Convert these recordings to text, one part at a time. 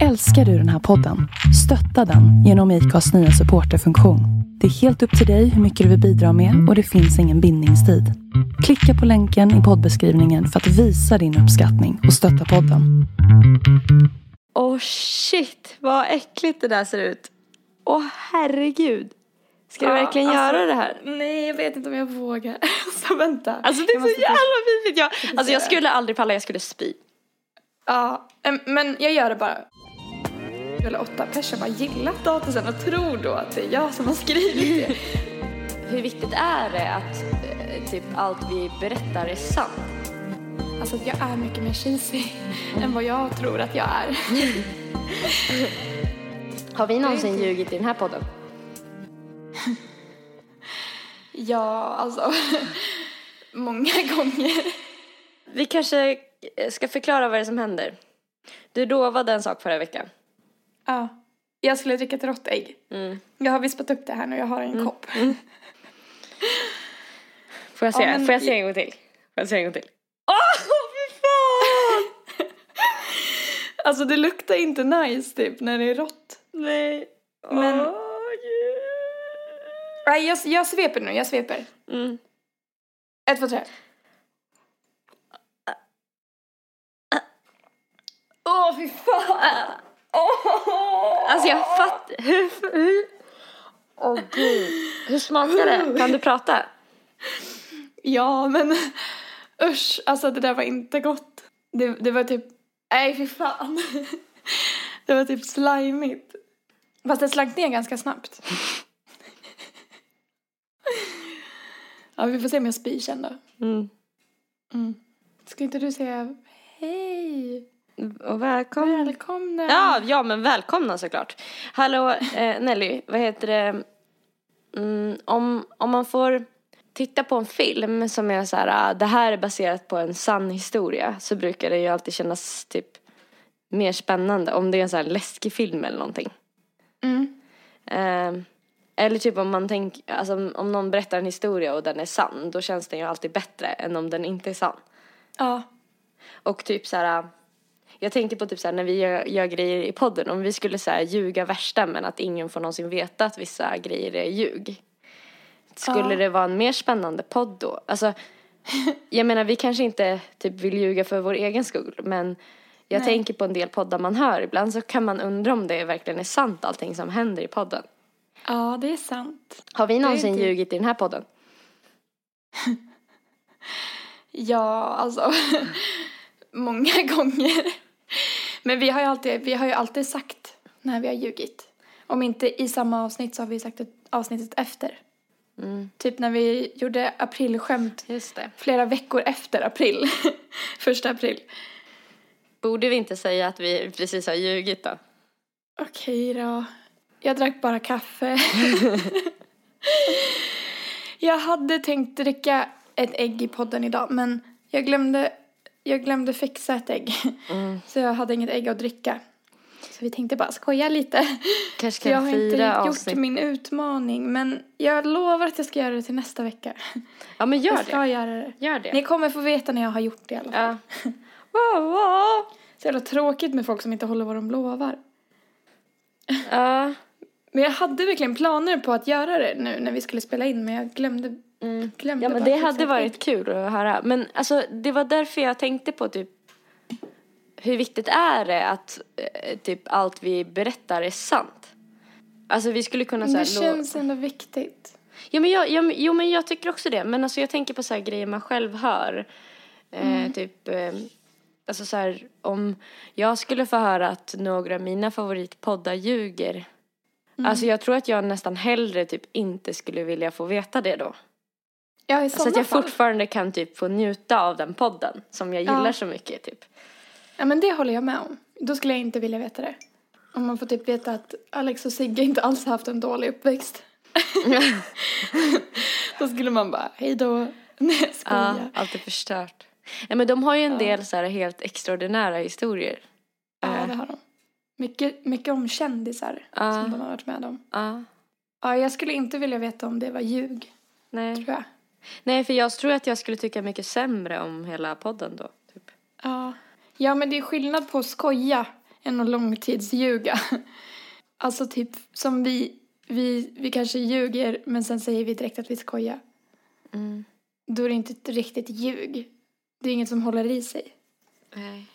Älskar du den här podden? Stötta den genom IKAs nya supporterfunktion. Det är helt upp till dig hur mycket du vill bidra med och det finns ingen bindningstid. Klicka på länken i poddbeskrivningen för att visa din uppskattning och stötta podden. Åh shit, vad äckligt det där ser ut. Åh herregud. Ska du Ja, verkligen alltså- göra det här? Nej, jag vet inte om jag vågar. Så vänta. Alltså det är Jag så jävla vidrigt. Jag, alltså jag skulle aldrig palla, jag skulle spy. Ja, men jag gör det bara. Eller åtta personer bara gillat statusen och tror då att det är jag som har skrivit det. Hur viktigt är det att eh, typ allt vi berättar är sant? Alltså att jag är mycket mer cheesy än vad jag tror att jag är. Har vi någonsin ljugit i den här podden? Ja, alltså. Många gånger. Vi kanske eh, ska förklara vad det är som händer. Du lovade en sak förra veckan. Ja. Jag skulle dricka ett rått ägg. Mm. Jag har vispat upp det här nu, jag har en kopp. Får jag se? Ja, men- Får jag se en gång till? Får jag se en gång till? Åh, fy fan! Alltså det luktar inte nice typ när det är rått. Nej. Men- Åh, Gud. Nej, jag, jag sveper nu, jag sveper. Mm. Ett, två, tre. Åh, fy fan! Åh! Alltså jag fattar. Hur? hur? Åh gud. Hur smakar det? Kan du prata? Ja, men usch, alltså det där var inte gott. Det, det var typ, nej fy fan. Det var typ slimigt. Fast det slank ner ganska snabbt. Ja, vi får se om jag spyr sen då. Mm. Mm. Ska inte du säga hej? Och välkommen. Välkomna! Ja, ja men välkomna såklart. Hallå eh, Nelly, vad heter det? Mm, om, om man får titta på en film som är så här, ah, det här är baserat på en sann historia så brukar det ju alltid kännas typ mer spännande om det är en så här läskig film eller någonting. Mm. Eh, eller typ om man tänker, alltså om- om någon berättar en historia och den är sann då känns den ju alltid bättre än om den inte är sann. Ja. Och typ så här. Jag tänker på typ så här när vi gör, gör grejer i podden. Om vi skulle så här ljuga värsta men att ingen får någonsin veta att vissa grejer är ljug. Skulle Ja. det vara en mer spännande podd då? Alltså, jag menar vi kanske inte typ vill ljuga för vår egen skull. Men jag Nej. tänker på en del poddar man hör. Ibland så kan man undra om det verkligen är sant allting som händer i podden. ja, det är sant. Har vi någonsin inte- ljugit i den här podden? Ja, alltså många gånger. Men vi har ju alltid, vi har ju alltid sagt när vi har ljugit. Om inte i samma avsnitt så har vi sagt det avsnittet efter. Mm. Typ när vi gjorde aprilskämt Just det. flera veckor efter april. Första april. Borde vi inte säga att vi precis har ljugit då? Okej då. Jag drack bara kaffe. jag hade tänkt dricka ett ägg i podden idag men jag glömde, jag glömde fixa ett ägg. Mm. Så jag hade inget ägg att dricka. Så vi tänkte bara skoja lite. Kanske Så jag kan har inte gjort avsnitt. min utmaning men jag lovar att jag ska göra det till nästa vecka. Ja men gör jag ska det. göra det. Gör det. Ni kommer få veta när jag har gjort det i alla fall. Ja. Wow, wow. Så jävla tråkigt med folk som inte håller vad de lovar. Ja. Men jag hade verkligen planer på att göra det nu när vi skulle spela in men jag glömde, Mm. glömde Ja men det hade varit kul att höra. Men alltså det var därför jag tänkte på typ hur viktigt är det att eh, typ allt vi berättar är sant? Alltså vi skulle kunna säga det känns ändå viktigt. Ja men jag, jag, jo men jag tycker också det. Men alltså jag tänker på så här grejer man själv hör. Eh, typ, eh, alltså så här om jag skulle få höra att några av mina favoritpoddar ljuger. Alltså jag tror att jag nästan hellre typ inte skulle vilja få veta det då. Ja, Så att jag fall. fortfarande kan typ få njuta av den podden som jag gillar Ja. så mycket typ. Ja, men det håller jag med om. Då skulle jag inte vilja veta det. Om man får typ veta att Alex och Sigge inte alls haft en dålig uppväxt. då skulle man bara, hej då. Nej, jag Ja, skojar. allt är förstört. Ja, men de har ju en Ja. del så här helt extraordinära historier. Ja, Eh, det har de. Mycket, mycket om kändisar Ja. som de har varit med om. Ja, Ja, jag skulle inte vilja veta om det var ljug, nej. tror jag. Nej, för jag tror att jag skulle tycka mycket sämre om hela podden då. Typ. Ja. ja, men det är skillnad på att skoja än att långtidsljuga. Alltså typ som vi, vi, vi kanske ljuger men sen säger vi direkt att vi skojar. Mm. Då är det inte ett riktigt ljug. Det är inget som håller i sig. Nej.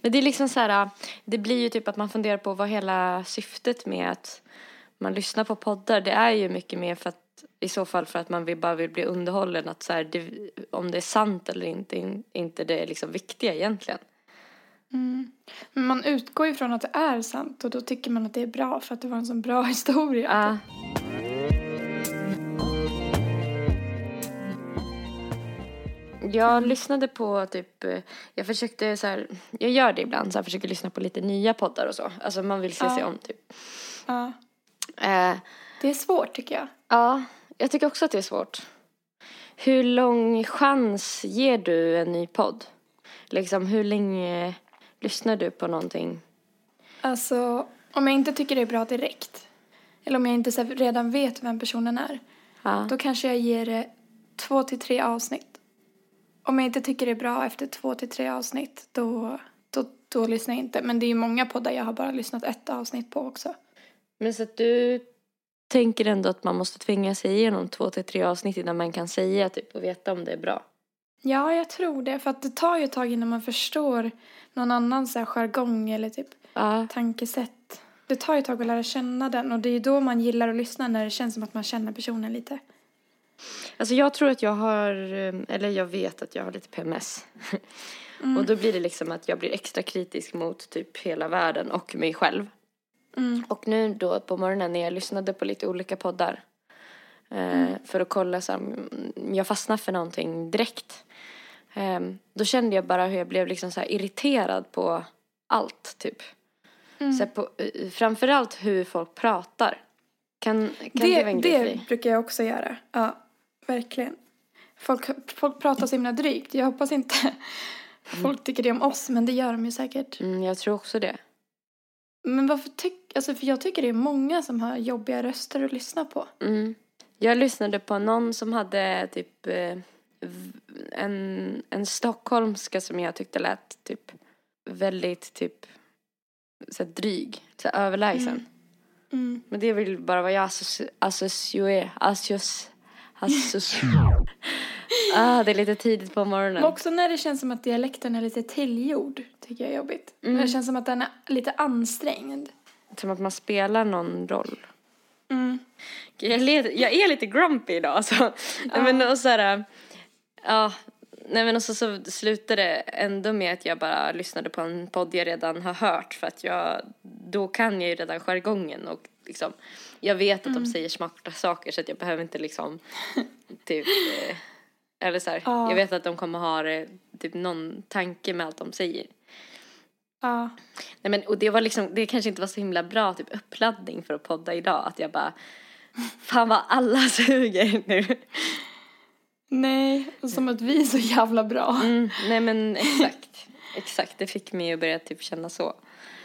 Men det är liksom så här, det blir ju typ att man funderar på vad hela syftet med att man lyssnar på poddar, det är ju mycket mer för att i så fall för att man vill, bara vill bli underhållen, att så här, det, om det är sant eller inte, in, inte det är liksom viktiga egentligen. Men man utgår ju från att det är sant och då tycker man att det är bra för att det var en sån bra historia. Ja. Jag lyssnade på typ, eh, jag försökte så här, jag gör det ibland, så här, försöker lyssna på lite nya poddar och så. Alltså man vill se Ja. sig om typ. Ja. Eh, Det är svårt tycker jag. Ja, jag tycker också att det är svårt. Hur lång chans ger du en ny podd? Liksom hur länge lyssnar du på någonting? Alltså, om jag inte tycker det är bra direkt, eller om jag inte redan vet vem personen är, Ja. då kanske jag ger det två till tre avsnitt. Om jag inte tycker det är bra efter två till tre avsnitt, då, då, då lyssnar jag inte. Men det är ju många poddar jag har bara lyssnat ett avsnitt på också. Men så att du tänker ändå att man måste tvinga sig igenom två till tre avsnitt innan man kan säga typ och veta om det är bra. Ja, jag tror det. För att det tar ju ett tag innan man förstår någon annan så här jargong eller typ Ja. tankesätt. Det tar ju ett tag att lära känna den och det är då man gillar att lyssna när det känns som att man känner personen lite. Alltså jag tror att jag har, eh, eller jag vet att jag har lite PMS. Och då blir det liksom att jag blir extra kritisk mot typ hela världen och mig själv. Mm. Och nu då på morgonen när jag lyssnade på lite olika poddar. Eh, För att kolla så om jag fastnade för någonting direkt. Eh, då kände jag bara hur jag blev liksom så irriterad på allt typ. Mm. Så på, eh, framförallt hur folk pratar. Kan, kan det, det vara en grej det brukar jag också göra. Ja, verkligen. Folk, folk pratar så himla drygt. Jag hoppas inte folk tycker det om oss, men det gör de ju säkert. Mm, jag tror också det. Men varför tycker... Alltså, för jag tycker det är många som har jobbiga röster att lyssna på. Mm. Jag lyssnade på någon som hade typ eh, en, en stockholmska som jag tyckte lät typ väldigt typ så här dryg, så här överlägsen. Mm. Men det vill bara vad jag associ- associerar, associ- associ- Ah, det är lite tidigt på morgonen. Men också när det känns som att dialekten är lite tillgjord, tycker jag är jobbigt. När det känns som att den är lite ansträngd. Som att man spelar någon roll. Mm. Jag är, lite- jag är lite grumpy idag alltså. Nej, men och så här, ja, nej men och så, så slutade det ändå med att jag bara lyssnade på en podd jag redan har hört för att jag, då kan jag ju redan jargongen och liksom, jag vet att de säger smarta saker så att jag behöver inte liksom, typ, eh, eller så här, Ja. jag vet att de kommer ha det, typ någon tanke med allt de säger. Ja. Nej men, och det var liksom, det kanske inte var så himla bra typ uppladdning för att podda idag. Att jag bara, fan vad alla suger nu. Nej, som att vi är så jävla bra. Mm, nej men exakt, exakt. Det fick mig att börja typ känna så.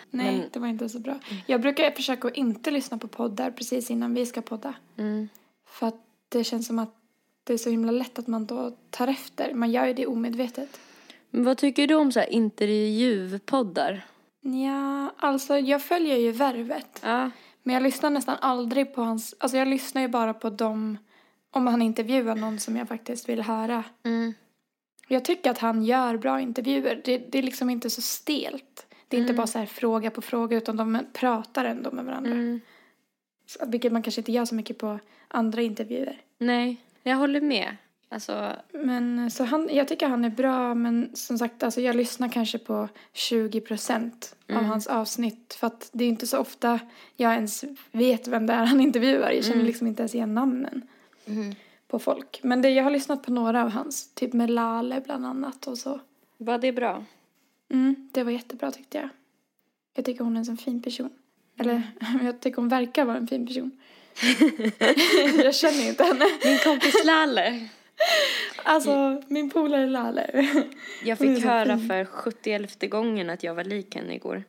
Nej, Men- det var inte så bra. Jag brukar försöka att inte lyssna på poddar precis innan vi ska podda. Mm. För att det känns som att det är så himla lätt att man då tar efter. Man gör ju det omedvetet. Men vad tycker du om så här intervjupoddar? Ja, alltså jag följer ju Värvet. Ja. Men jag lyssnar nästan aldrig på hans... Alltså jag lyssnar ju bara på dem om han intervjuar någon som jag faktiskt vill höra. Mm. Jag tycker att han gör bra intervjuer. Det, det är liksom inte så stelt. Det är Mm. inte bara så här fråga på fråga utan de pratar ändå med varandra. Mm. Så, vilket man kanske inte gör så mycket på andra intervjuer. Nej, jag håller med. Alltså, Men så han, jag tycker han är bra men som sagt alltså jag lyssnar kanske på 20 procent av Mm. hans avsnitt. För att det är inte så ofta jag ens vet vem det är han intervjuar. Jag känner Mm. liksom inte ens igen namnen på folk. Men det, jag har lyssnat på några av hans. Typ med Lale bland annat och så. var det bra? Mm, det var jättebra tyckte jag. Jag tycker hon är en sån fin person. Eller jag tycker hon verkar vara en fin person. Jag känner inte henne. Min kompis Lalle. Alltså min polare Lale. Jag fick höra för 71 gången att jag var lik henne igår.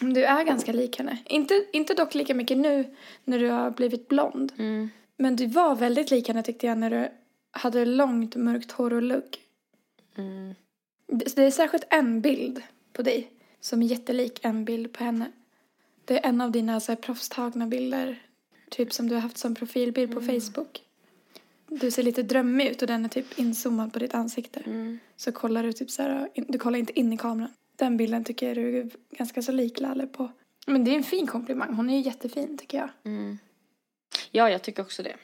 Du är ganska lik henne. Inte, inte dock lika mycket nu när du har blivit blond. Mm. Men du var väldigt lik henne tyckte jag när du hade långt mörkt hår och lugg. Mm. Det det är särskilt en bild på dig som är jättelik en bild på henne. Det är en av dina så här, proffstagna bilder. Typ som du har haft som profilbild på Facebook. Du ser lite drömmig ut och den är typ inzoomad på ditt ansikte. Mm. Så kollar du typ så här, du kollar inte in i kameran. Den bilden tycker jag du är ganska så lik Lalle på. Men det är en fin komplimang. Hon är ju jättefin tycker jag. Mm. Ja, jag tycker också det.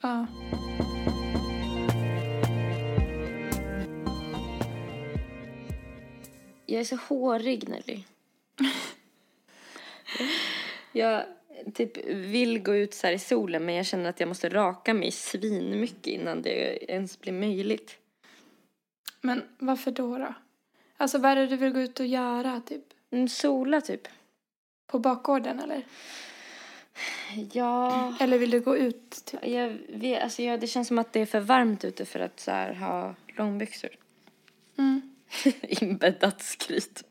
Ja. Jag är så hårig, Nelly. jag typ vill gå ut så här i solen men jag känner att jag måste raka mig svinmycket innan det ens blir möjligt. Men varför då då? Alltså vad är det du vill gå ut och göra typ? Mm, sola typ. På bakgården eller? Ja, Eller vill du gå ut typ? jag vet, alltså jag, det känns som att det är för varmt ute för att så här, ha långbyxor. Mm. Inbäddat skryt.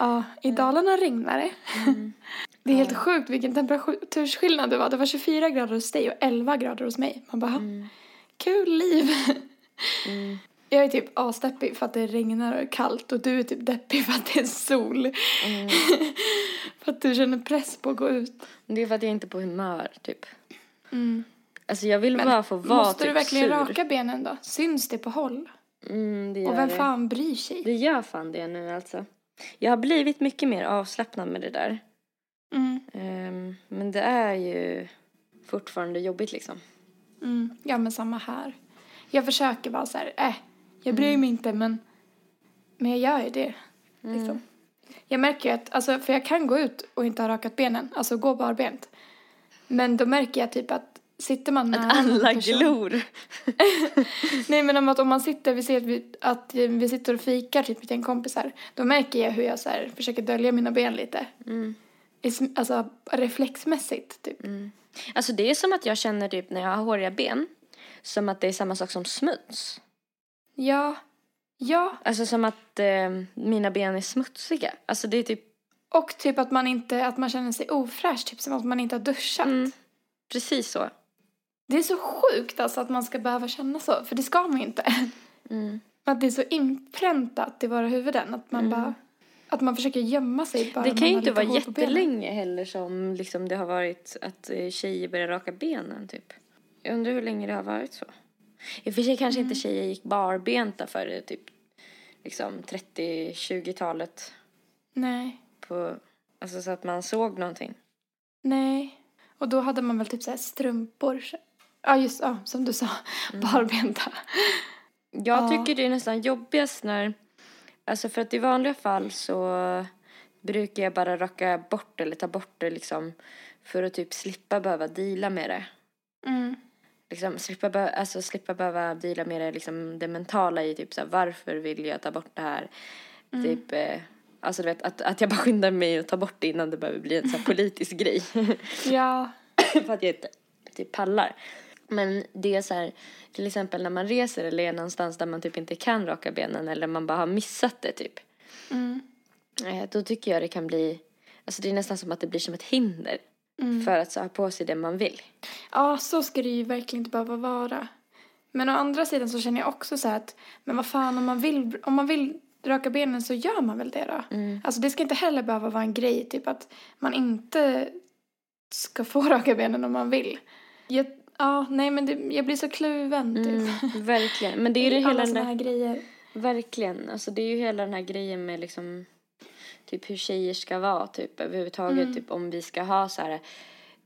Ja, i Dalarna regnar det. Det är helt sjukt vilken temperatursskillnad det var. Det var 24 grader hos dig och 11 grader hos mig. Man bara, kul liv. Mm. Jag är typ asdeppig för att det regnar och är kallt och du är typ deppig för att det är sol. Mm. för att du känner press på att gå ut. Det är för att jag inte är på humör, typ. Mm. Alltså jag vill Men bara få vara måste typ du verkligen sur. raka benen då? Syns det på håll? Mm, det gör Och vem det. fan bryr sig? Det gör fan det nu alltså. Jag har blivit mycket mer avslappnad med det där. Mm. Ehm, men det är ju fortfarande jobbigt liksom. Mm. Ja men samma här. Jag försöker bara så här, äh, jag bryr Mm. mig inte men, men jag gör ju det. Liksom. Jag märker ju att, alltså för jag kan gå ut och inte ha rakat benen, alltså gå barbent. Men då märker jag typ att sitter man nära Att alla person- glor. Nej men om, att om man sitter, vi ser att vi, att vi sitter och fikar typ med en kompisar. Då märker jag hur jag så här, försöker dölja mina ben lite. Mm. Alltså reflexmässigt typ. Alltså det är som att jag känner typ när jag har håriga ben. Som att det är samma sak som smuts. Ja. Ja. Alltså som att eh, mina ben är smutsiga. Alltså det är typ Och typ att man inte, att man känner sig ofräsch, typ som att man inte har duschat. Mm. precis så. Det är så sjukt alltså att man ska behöva känna så, för det ska man ju inte. Mm. Att det är så inpräntat i våra huvuden, att man bara, att man försöker gömma sig bara Det kan ju inte vara jättelänge heller som liksom det har varit att eh, tjejer börjar raka benen typ. Jag undrar hur länge det har varit så. I och för sig kanske Mm. inte tjejer gick barbenta för typ liksom 30-20-talet Nej, på, alltså så att man såg någonting. nej. Och då hade man väl typ så strumpor. Ja, just ja, som du sa, barbenta. Jag Ja. tycker det är nästan jobbigast när, alltså för att i vanliga fall så brukar jag bara raka bort eller ta bort det liksom för att typ slippa behöva deala med det. Mm. liksom slippa, be- alltså, slippa behöva deala med det, liksom, det mentala i typ så här, varför vill jag ta bort det här? Typ, eh, alltså du vet att, att jag bara skyndar mig att ta bort det innan det behöver bli en så här politisk grej. Ja. För att jag inte typ pallar. Men det är så här, till exempel när man reser eller är någonstans där man typ inte kan raka benen eller man bara har missat det typ. Mm. Eh, då tycker jag det kan bli, alltså det är nästan som att det blir som ett hinder. Mm. För att så, ha på sig det man vill. Ja, så ska det ju verkligen inte behöva vara. Men å andra sidan så känner jag också så här att, men vad fan om man vill, om man vill raka benen så gör man väl det då? Mm. Alltså det ska inte heller behöva vara en grej, typ att man inte ska få raka benen om man vill. Jag, ja, nej men det, jag blir så kluven typ. Mm, verkligen. Men det är ju det hela den där här grejer. Verkligen. Alltså det är ju hela den här grejen med liksom typ hur tjejer ska vara typ överhuvudtaget. Mm. Typ om vi ska ha så här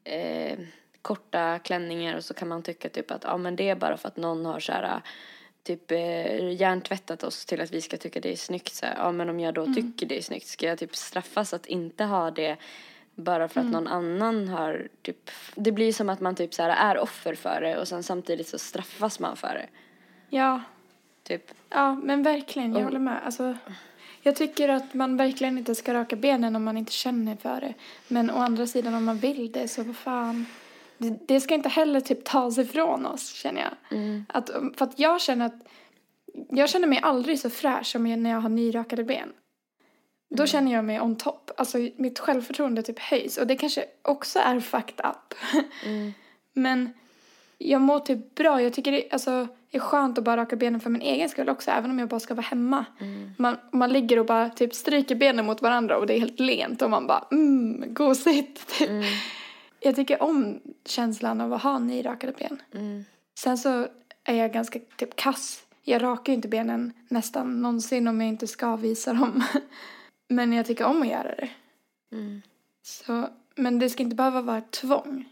eh, korta klänningar och så kan man tycka typ att ja men det är bara för att någon har så här typ eh, hjärntvättat oss till att vi ska tycka det är snyggt så här. Ja men om jag då Mm. tycker det är snyggt ska jag typ straffas att inte ha det bara för att Mm. någon annan har typ det blir som att man typ så här är offer för det och sen samtidigt så straffas man för det. Ja, Typ. ja men verkligen, jag Och- håller med. Alltså, jag tycker att man verkligen inte ska raka benen om man inte känner för det. Men å andra sidan om man vill det så vad fan. Det, det ska inte heller typ tas ifrån oss känner jag. Mm. Att, för att jag känner att jag känner mig aldrig så fräsch som när jag har nyrakade ben. Då Mm. känner jag mig on top. Alltså mitt självförtroende typ höjs. Och det kanske också är fucked up. Mm. Men jag mår typ bra. Jag tycker det, alltså, är skönt att bara raka benen för min egen skull också, även om jag bara ska vara hemma. Mm. Man, man ligger och bara typ stryker benen mot varandra och det är helt lent och man bara mm, gosigt. Typ. Mm. Jag tycker om känslan av att ha nyrakade ben. Mm. Sen så är jag ganska typ kass. Jag rakar ju inte benen nästan någonsin om jag inte ska visa dem. Men jag tycker om att göra det. Mm. Så, men det ska inte behöva vara ett tvång.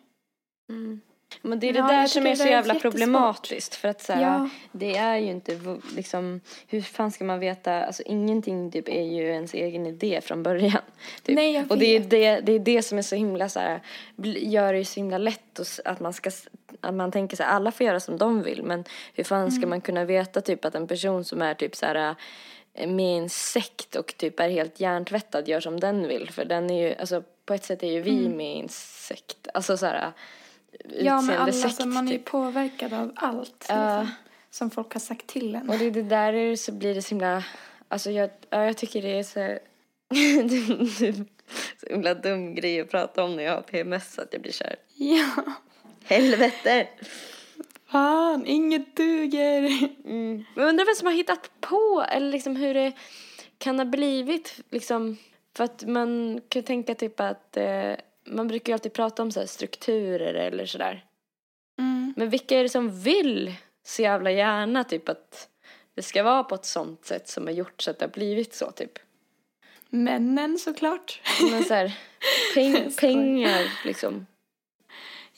Mm. Men det är det Ja, där jag som är så det är jävla problematiskt. För att så här, Ja. det är ju inte liksom, hur fan ska man veta, alltså ingenting typ är ju ens egen idé från början. Typ. Nej, jag Och det är det, det är det som är så himla så här, gör det ju så himla lätt och att man ska, att man tänker så här, alla får göra som de vill. Men hur fan Mm. ska man kunna veta typ att en person som är typ så här med en sekt och typ är helt hjärntvättad gör som den vill. För den är ju, alltså på ett sätt är ju vi med i en sekt. Alltså så här Mm. Ja, men alla, utseendesekt, alltså, man är ju typ. påverkad av allt. Ja. Liksom, som folk har sagt till en. Och det är det där är så blir det så himla, alltså jag, ja, jag tycker det är så här, så himla dum grej att prata om när jag har PMS att jag blir kär. Ja, Helvete! Fan, inget duger. Mm. Men jag undrar vem som har hittat på eller liksom hur det kan ha blivit liksom. För att man kan tänka typ att eh, man brukar ju alltid prata om så här strukturer eller sådär. Mm. Men vilka är det som vill så jävla gärna typ att det ska vara på ett sånt sätt som har gjort så att det har blivit så typ. Männen såklart. Men så här, peng, pengar liksom.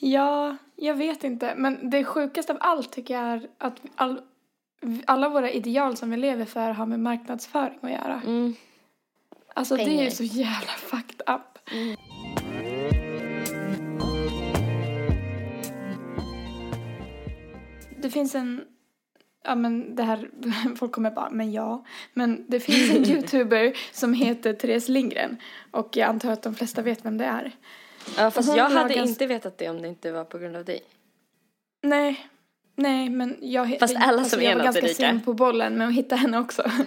Ja, jag vet inte. Men det sjukaste av allt tycker jag är att all, alla våra ideal som vi lever för har med marknadsföring att göra. Mm. Alltså det är pengar. ju så jävla fucked up. Det finns en, ja men det här, folk kommer bara, men ja. Men det finns en youtuber som heter Therese Lindgren. Och jag antar att de flesta vet vem det är. Ja fast jag hade lagar- inte vetat det om det inte var på grund av dig. Nej, nej men jag Fast alla alltså, som jag är var är ganska sen på bollen med att hitta henne också.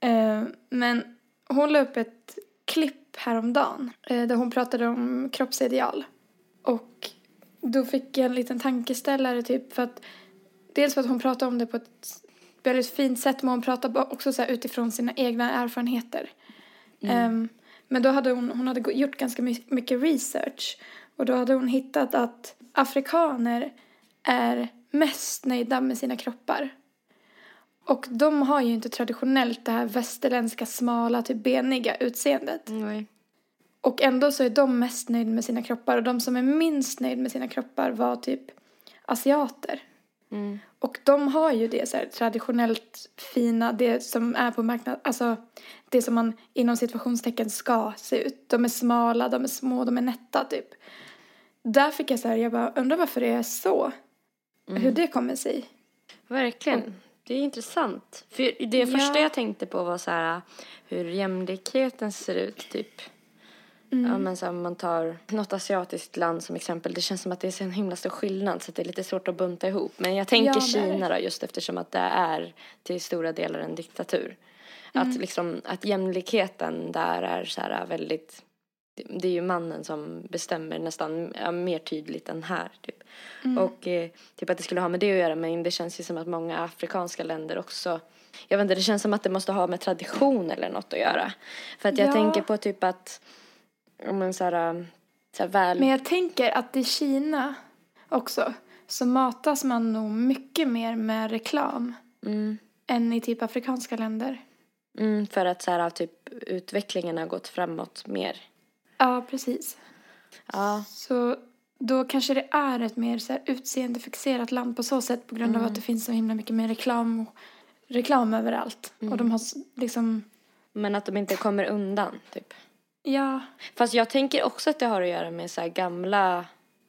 Eh, men hon la upp ett klipp häromdagen eh, där hon pratade om kroppsideal. Och då fick jag en liten tankeställare typ för att dels för att hon pratade om det på ett väldigt fint sätt men hon pratade också så utifrån sina egna erfarenheter. Ehm, men då hade hon, hon hade gjort ganska my- mycket research och då hade hon hittat att afrikaner är mest nöjda med sina kroppar. Och de har ju inte traditionellt det här västerländska smala, typ beniga utseendet. Nej. Och ändå så är de mest nöjda med sina kroppar och de som är minst nöjda med sina kroppar var typ asiater. Mm. Och de har ju det så här traditionellt fina, det som är på marknaden, alltså det som man inom situationstecken ska se ut. De är smala, de är små, de är nätta typ. Där fick jag så här, jag bara undrar varför det är så. Hur det kommer sig. Verkligen. Det är intressant. För det första Ja. jag tänkte på var så här hur jämlikheten ser ut typ. Mm. Ja men så här, om man tar något asiatiskt land som exempel. Det känns som att det är så en himla stor skillnad så det är lite svårt att bunta ihop. Men jag tänker Ja. Kina då just eftersom att det är till stora delar en diktatur. Att Mm. liksom att jämlikheten där är så här väldigt det är ju mannen som bestämmer nästan ja, mer tydligt än här. Typ. Mm. Och eh, typ att det skulle ha med det att göra men det känns ju som att många afrikanska länder också jag vet inte, det känns som att det måste ha med tradition eller något att göra. För att jag Ja. tänker på typ att om en så här, så här väl... Men jag tänker att i Kina också så matas man nog mycket mer med reklam Mm, än i typ afrikanska länder. Mm, för att så här, typ utvecklingen har gått framåt mer. Ja, precis. Ja. Så då kanske det är ett mer så här utseendefixerat land på så sätt på grund av att det finns så himla mycket mer reklam och reklam överallt. Och de har liksom, Men att de inte kommer undan typ. ja, Fast jag tänker också att det har att göra med så gamla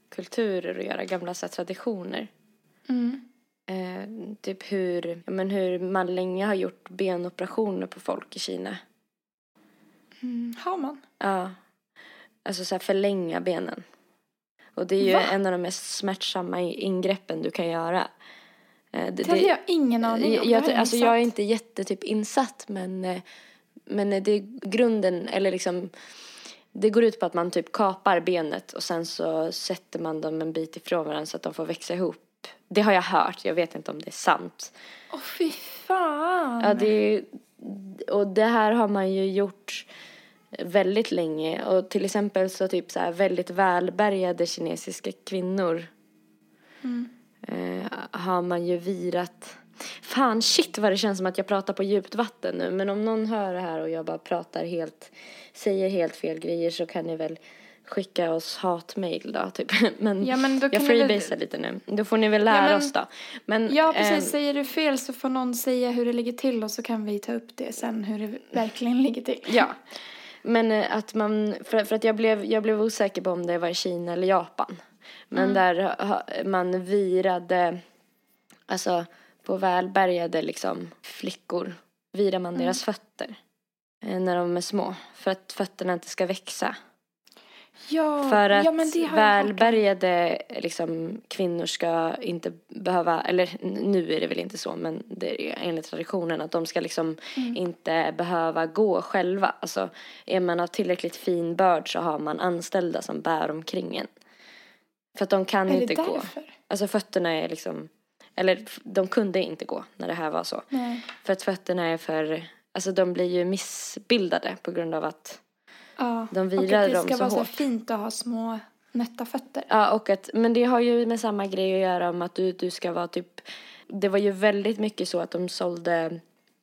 kulturer och göra gamla så traditioner. mm, Eh, typ hur, ja, men hur man länge har gjort benoperationer på folk i Kina. mm, har man? Ja. Alltså så här förlänga benen. Och det är ju Va? en av de mest smärtsamma ingreppen du kan göra. Eh, Det hade jag ingen aning jag, om. jag, Det här alltså jag är inte jättetyp insatt men, eh, men det är grunden, eller liksom det går ut på att man typ kapar benet och sen så sätter man dem en bit ifrån varandra så att de får växa ihop det har jag hört, jag vet inte om det är sant. Åh fy fan. Ja, det är, och det här har man ju gjort väldigt länge. Och till exempel så typ så här väldigt välbärgade kinesiska kvinnor eh, har man ju virat. Fan shit vad det känns som att jag pratar på djupt vatten nu. Men om någon hör det här och jag bara pratar helt, säger helt fel grejer så kan ni väl skicka oss hatmail då typ. Men, Ja, men jag ni väl- freebasar lite nu. Då får ni väl lära men- oss då. Men, Ja, precis. ehm, Säger du fel så får någon säga hur det ligger till och så kan vi ta upp det sen, hur det verkligen ligger till. Ja. Men eh, att man, för, för att jag blev, jag blev osäker på om det var i Kina eller Japan. Men där ha- man virade, alltså på välbärgade liksom flickor, virar man deras fötter. eh, När de är små. För att fötterna inte ska växa. Ja, För att ja, välbärgade liksom, kvinnor ska inte behöva, eller nu är det väl inte så, men det är enligt traditionen att de ska liksom Mm. inte behöva gå själva. Alltså är man av tillräckligt fin börd så har man anställda som bär omkring en. För att de kan inte gå. därför? Alltså fötterna är liksom, eller de kunde inte gå när det här var så. Nej. För att fötterna är för, alltså de blir ju missbildade på grund av att Ja. De och virar att det dem ska så vara så hårt. fint att ha små nätta fötter. Ja, och att, men det har ju med samma grej att göra om att du, du ska vara typ, det var ju väldigt mycket så att de sålde,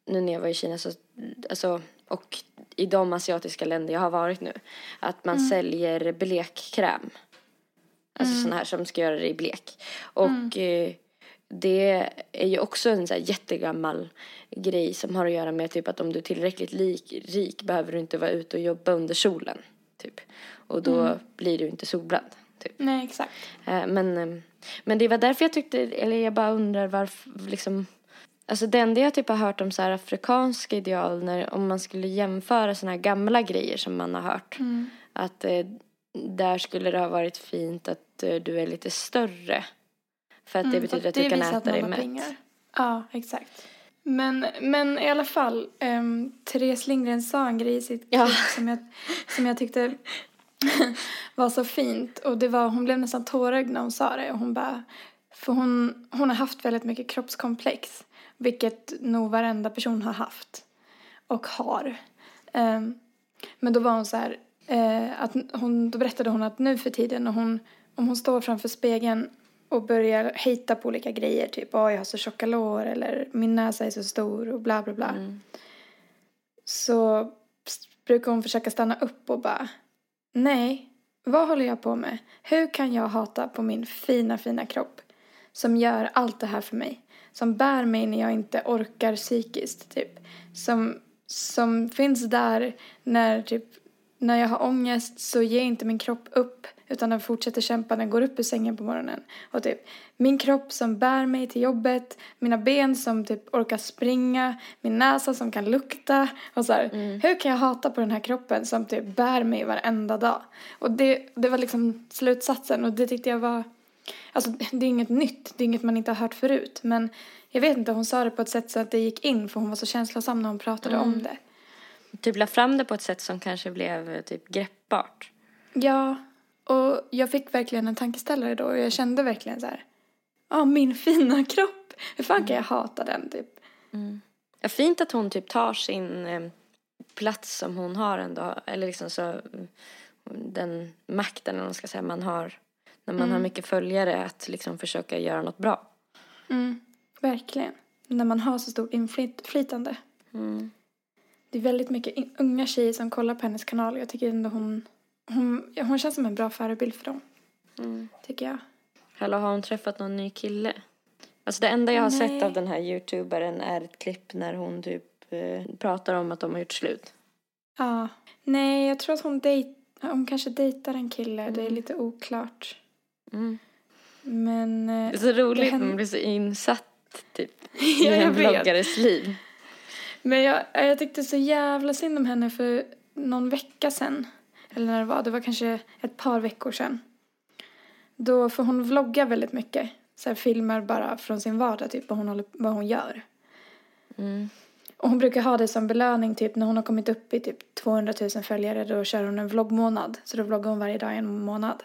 nu när jag var i Kina så, alltså, och i de asiatiska länder jag har varit nu, att man säljer blekkräm. Alltså sån här som ska göra dig blek. Och eh, det är ju också en så här jättegammal grej som har att göra med typ att om du är tillräckligt lik, rik behöver du inte vara ute och jobba under solen. Typ. Och då blir du inte solbränd. Typ. Nej, exakt. Eh, Men, eh, men det var därför jag tyckte, eller jag bara undrar varför liksom Alltså det enda jag typ har hört om så här afrikanska ideal när, om man skulle jämföra såna här gamla grejer som man har hört. Att eh, där skulle det ha varit fint att du är lite större. För att det Mm, betyder att du kan äta dig mätt. pengar. Ja, exakt. Men, men i alla fall, um, Therese Lindgren sa en grej i sitt Ja. som jag, som jag tyckte var så fint. Och det var, hon blev nästan tårögd när hon sa det. Och hon bara, för hon, hon har haft väldigt mycket kroppskomplex. Vilket nog varenda person har haft. Och har. Ehm, men då var hon så här, eh, att hon, då berättade hon att nu för tiden, och hon, om hon står framför spegeln och börjar hejta på olika grejer, typ åh jag har så tjocka lår eller min näsa är så stor och bla bla bla. Så s- brukar hon försöka stanna upp och bara, nej, vad håller jag på med? Hur kan jag hata på min fina, fina kropp som gör allt det här för mig? Som bär mig när jag inte orkar psykiskt, typ. Som, som finns där när, typ, när jag har ångest så ger inte min kropp upp utan den fortsätter kämpa, den går upp ur sängen på morgonen. Och typ, min kropp som bär mig till jobbet, mina ben som typ orkar springa, min näsa som kan lukta. Och så här, hur kan jag hata på den här kroppen som typ bär mig varenda dag? Och det, det var liksom slutsatsen och det tyckte jag var Alltså det är inget nytt, det är inget man inte har hört förut. Men jag vet inte, hon sa det på ett sätt så att det gick in för hon var så känslosam när hon pratade om det. Typ la fram det på ett sätt som kanske blev eh, typ greppbart. Ja, och jag fick verkligen en tankeställare då och jag kände verkligen så här. Ja, min fina kropp. Hur fan kan jag hata den typ? Ja, fint att hon typ tar sin eh, plats som hon har ändå. Eller liksom så, mm, den makten, eller man ska säga, man har. När man har mycket följare, att liksom försöka göra något bra. Mm, verkligen. När man har så stort inflytande. Det är väldigt mycket unga tjejer som kollar på hennes kanal jag tycker ändå hon, hon, hon känns som en bra förebild för dem. Tycker jag. Eller har hon träffat någon ny kille? Alltså det enda jag har Nej. sett av den här youtuberen är ett klipp när hon typ eh, pratar om att de har gjort slut. Ja. Nej, jag tror att hon, dejt, hon kanske dejtar en kille. Det är lite oklart. Mm. Men... eh, Det är så roligt, Det händer- man blir så insatt typ i Ja, en vet. bloggares liv. Men jag, jag tyckte så jävla synd om henne för någon vecka sedan. Eller när det var, det var kanske ett par veckor sedan. Då, för hon vloggar väldigt mycket. Så här, filmar bara från sin vardag, typ vad hon, håller, vad hon gör. Mm. Och hon brukar ha det som belöning, typ när hon har kommit upp i typ 200 000 följare, då kör hon en vloggmånad. Så då vloggar hon varje dag i en månad.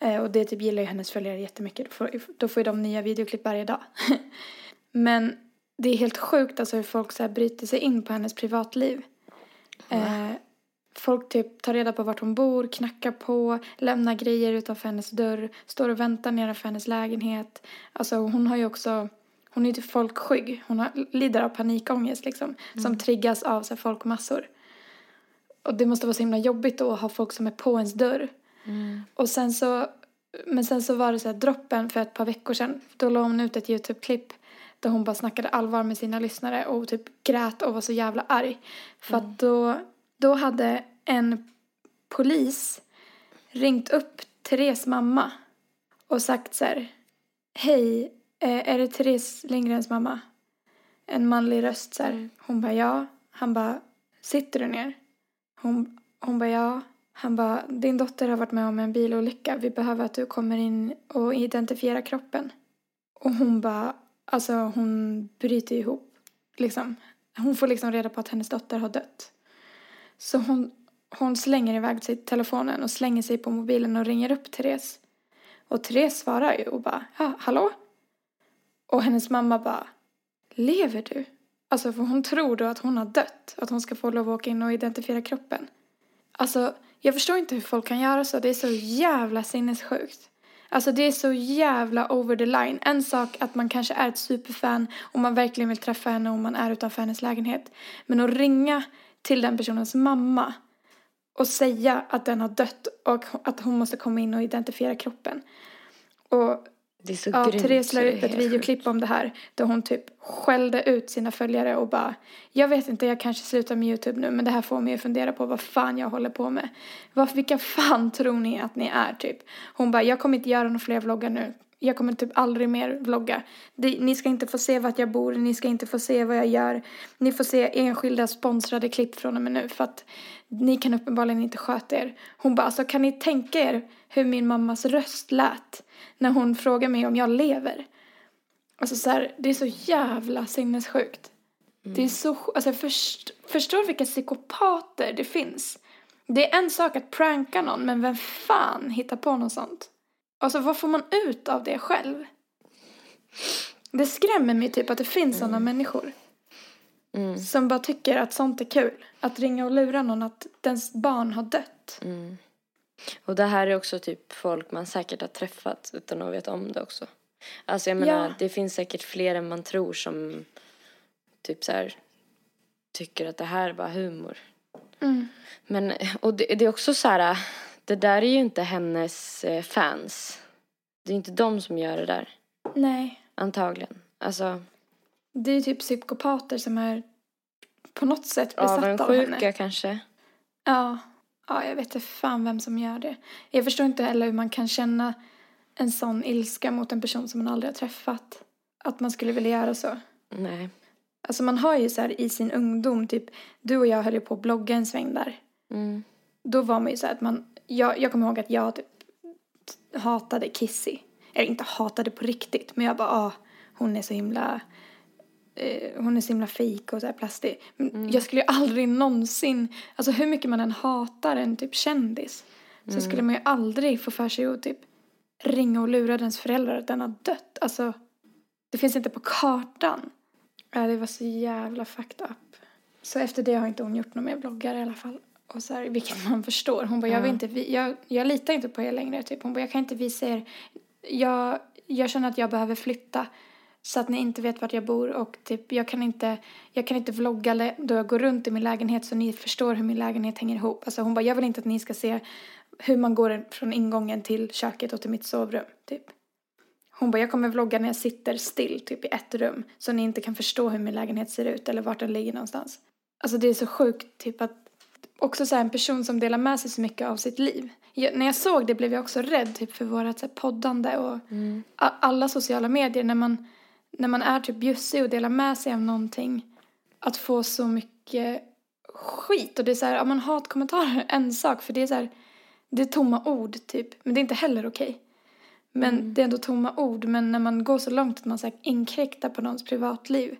Eh, och det typ gillar ju hennes följare jättemycket. Då får, då får ju de nya videoklipp varje dag. Men det är helt sjukt alltså hur folk så här bryter sig in på hennes privatliv. Eh, folk typ tar reda på vart hon bor, knackar på, lämnar grejer utanför hennes dörr, står och väntar nedanför hennes lägenhet. Alltså hon har ju också, hon är ju typ folkskygg. Hon har, lider av panikångest liksom. Som triggas av så här, folkmassor. Och det måste vara så himla jobbigt då att ha folk som är på ens dörr. Och sen så, men sen så var det så här droppen för ett par veckor sedan. Då la hon ut ett YouTube-klipp där hon bara snackade allvar med sina lyssnare och typ grät och var så jävla arg. För att då, då hade en polis ringt upp Therese mamma och sagt så här. Hej, eh, är det Therese Lindgrens mamma? En manlig röst så här. Hon bara ja. Han bara, sitter du ner? Hon, hon bara ja. Han bara, din dotter har varit med om en bilolycka. Vi behöver att du kommer in och identifierar kroppen. Och hon bara, alltså hon bryter ihop. Liksom. Hon får liksom reda på att hennes dotter har dött. Så hon, hon slänger iväg sig telefonen och slänger sig på mobilen och ringer upp Therese. Och Therese svarar ju och bara, ja, hallå? Och hennes mamma bara, lever du? Alltså för hon tror då att hon har dött. Att hon ska få lov att åka in och identifiera kroppen. Alltså, jag förstår inte hur folk kan göra så. Det är så jävla sinnessjukt. Alltså det är så jävla over the line. En sak att man kanske är ett superfan och man verkligen vill träffa henne och man är utanför hennes lägenhet. Men att ringa till den personens mamma och säga att den har dött och att hon måste komma in och identifiera kroppen. Och det är så Ja, grymt. Therese la ut ett videoklipp om det här där hon typ skällde ut sina följare och bara Jag vet inte, jag kanske slutar med YouTube nu men det här får mig att fundera på vad fan jag håller på med. Vad, vilka fan tror ni att ni är typ? Hon bara, jag kommer inte göra några fler vloggar nu. Jag kommer typ aldrig mer vlogga. Ni ska inte få se vart jag bor, ni ska inte få se vad jag gör. Ni får se enskilda sponsrade klipp från och med nu för att ni kan uppenbarligen inte sköta er. Hon bara, alltså kan ni tänka er hur min mammas röst lät när hon frågar mig om jag lever? Alltså så här, det är så jävla sinnessjukt. Det är så, alltså först, förstår vilka psykopater det finns. Det är en sak att pranka någon, men vem fan hittar på något sånt? Alltså vad får man ut av det själv? Det skrämmer mig typ att det finns sådana människor. Mm. Som bara tycker att sånt är kul. Att ringa och lura någon att dens barn har dött. Mm. Och det här är också typ folk man säkert har träffat utan att veta om det också. Alltså jag menar, Ja. det finns säkert fler än man tror som typ så här tycker att det här är bara humor. Mm. Men, och det, det är också så här, det där är ju inte hennes eh, fans. Det är inte de som gör det där, Nej. antagligen. Alltså, Det är typ psykopater som är på något sätt besatta av henne. avundsjuka kanske. Ja. Ja, jag vet inte fan vem som gör det. Jag förstår inte heller hur man kan känna en sån ilska mot en person som man aldrig har träffat. Att man skulle vilja göra så. Nej. Alltså man har ju så här i sin ungdom, typ du och jag höll ju på att blogga en sväng där. Mm. Då var man ju så här att man, jag, jag kommer ihåg att jag typ hatade Kissy. Eller inte hatade på riktigt, men jag bara, ah, hon är så himla, eh, hon är så himla fejk och så här plastig. Men jag skulle ju aldrig någonsin, alltså hur mycket man än hatar en typ kändis, så skulle man ju aldrig få för sig att typ ringa och lura dens föräldrar att den har dött. Alltså, det finns inte på kartan. Ja, det var så jävla fucked up. Så efter det har inte hon gjort någon mer bloggar i alla fall. Och så här, vilket man förstår. Hon bara, jag, vill inte, jag, jag litar inte på er längre. Typ. Hon bara, jag kan inte visa er. Jag, jag känner att jag behöver flytta. Så att ni inte vet vart jag bor. Och typ, jag, kan inte, jag kan inte vlogga då jag går runt i min lägenhet så ni förstår hur min lägenhet hänger ihop. Alltså hon bara, jag vill inte att ni ska se hur man går från ingången till köket och till mitt sovrum. Typ. Hon bara, jag kommer vlogga när jag sitter still typ i ett rum. Så ni inte kan förstå hur min lägenhet ser ut eller vart den ligger någonstans. Alltså det är så sjukt typ att också så en person som delar med sig så mycket av sitt liv. Jag, när jag såg det blev jag också rädd typ för vårat så här, poddande och a- alla sociala medier. När man, när man är typ bjussig och delar med sig av någonting. Att få så mycket skit. Och det är så här, ja, man hatkommentarer en sak för det är så här, det är tomma ord typ. Men det är inte heller okej. Men det är ändå tomma ord. Men när man går så långt att man så här, inkräktar på någons privatliv.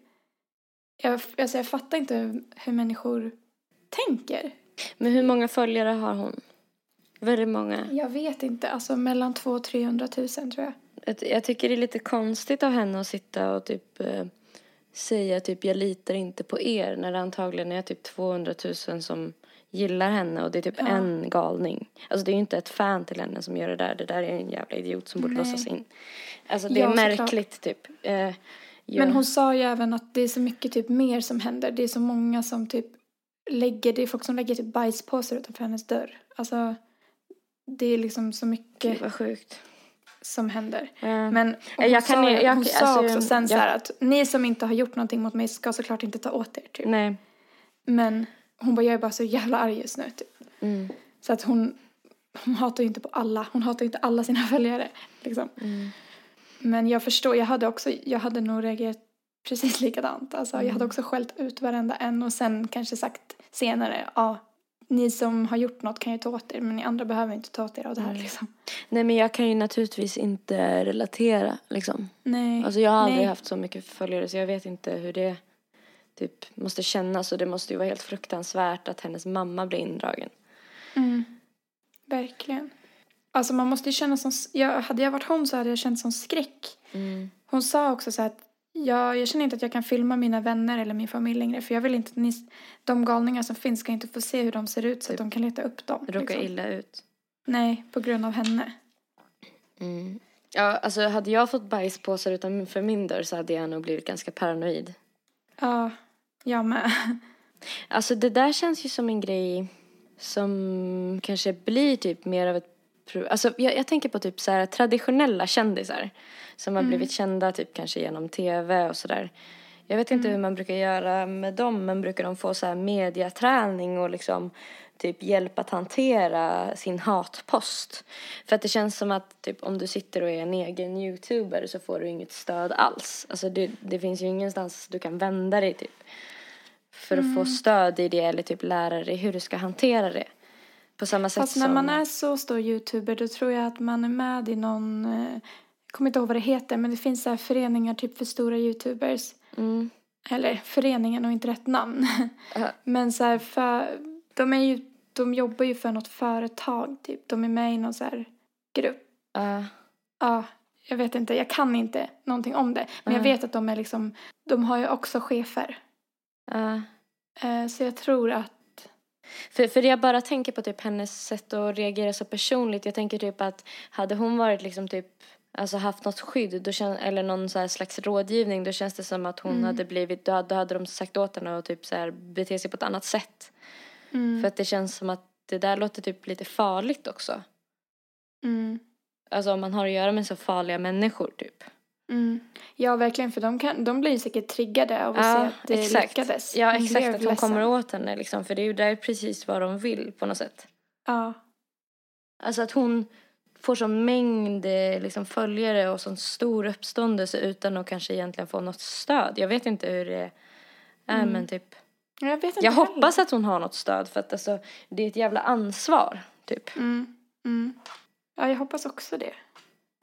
Jag, alltså, jag fattar inte hur, hur människor tänker. Men hur många följare har hon? Väldigt många. Jag vet inte, alltså mellan 200 och 300 000 tror jag. Jag, jag tycker det är lite konstigt av henne att sitta och typ eh, säga typ jag litar inte på er när det antagligen är typ 200 000 som gillar henne och det är typ Ja. en galning. Alltså det är ju inte ett fan till henne som gör det där. Det där är en jävla idiot som borde Nej. låsas in. Alltså det är Ja, såklart. märkligt typ. Eh. Men hon sa ju även att det är så mycket typ mer som händer. Det är så många som typ lägger, det är folk som lägger typ bajspåsar utanför hennes dörr. Alltså det är liksom så mycket Gud vad sjukt. som händer. Ja. Men Ja, hon, jag kan- sa, jag- hon sa alltså, också sen så jag- här att ni som inte har gjort någonting mot mig ska såklart inte ta åt er typ. Nej. Men hon bara, jag är bara så jävla arg just nu typ. Mm. Så att hon, hon hatar ju inte på alla. Hon hatar ju inte alla sina följare. Liksom. Mm. Men jag förstår, jag hade också, jag hade nog reagerat precis likadant. Alltså jag Mm. hade också skällt ut varenda en och sen kanske sagt senare, ja, ni som har gjort något kan ju ta åt er men ni andra behöver inte ta åt er av det här Mm. liksom. Nej men jag kan ju naturligtvis inte relatera liksom. Nej. Alltså jag har aldrig Nej. haft så mycket följare så jag vet inte hur det typ måste kännas och det måste ju vara helt fruktansvärt att hennes mamma blir indragen. Mm. Verkligen. Alltså man måste ju känna som, jag, hade jag varit hon så hade jag känt som skräck. Mm. Hon sa också så här att jag, jag känner inte att jag kan filma mina vänner eller min familj längre för jag vill inte att ni, de galningar som finns ska inte få se hur de ser ut så att de kan leta upp dem. Råkar liksom. illa ut. Nej, på grund av henne. Mm. Ja, alltså hade jag fått bajspåsar utanför min dörr så hade jag nog blivit ganska paranoid. Ja, jag med. Alltså det där känns ju som en grej som kanske blir typ mer av ett Alltså jag, jag tänker på typ så här traditionella kändisar som har blivit kända typ kanske genom tv och sådär. Jag vet inte hur man brukar göra med dem men brukar de få så här mediaträning och liksom typ hjälp att hantera sin hatpost. För att det känns som att typ om du sitter och är en egen youtuber så får du inget stöd alls. Alltså det, det finns ju ingenstans du kan vända dig typ för att få stöd i det eller typ lära dig hur du ska hantera det. På samma sätt Fast när som... man är så stor youtuber då tror jag att man är med i någon, eh, jag kommer inte ihåg vad det heter, men det finns så här föreningar typ för stora youtubers. Mm. Eller föreningen och inte rätt namn. Ja. Men så här för, de är ju, de jobbar ju för något företag typ. De är med i någon så här grupp. Ja. Ja, jag vet inte, jag kan inte någonting om det. Men jag Nej. vet att de är liksom, de har ju också chefer. Eh, Så jag tror att, För, för jag bara tänker på typ hennes sätt att reagera så personligt. Jag tänker typ att hade hon varit liksom typ Alltså haft något skydd då kän, eller någon så slags rådgivning då känns det som att hon hade blivit, då hade, då hade de sagt åt henne att typ så här bete sig på ett annat sätt. mm, För att det känns som att det där låter typ lite farligt också. mm, Alltså om man har att göra med så farliga människor typ. Mm. Ja, verkligen, för de, kan, de blir säkert triggade av att se att det lyckades. Ja, De exakt. Att hon ledsen. kommer åt henne liksom. För det är ju där precis vad de vill på något sätt. Ja, Alltså att hon får sån mängd liksom, följare och sån stor uppståndelse utan att kanske egentligen få något stöd. Jag vet inte hur det är men typ. jag vet inte Jag heller. hoppas att hon har något stöd för att alltså, det är ett jävla ansvar typ. Mm, mm. Ja, jag hoppas också det.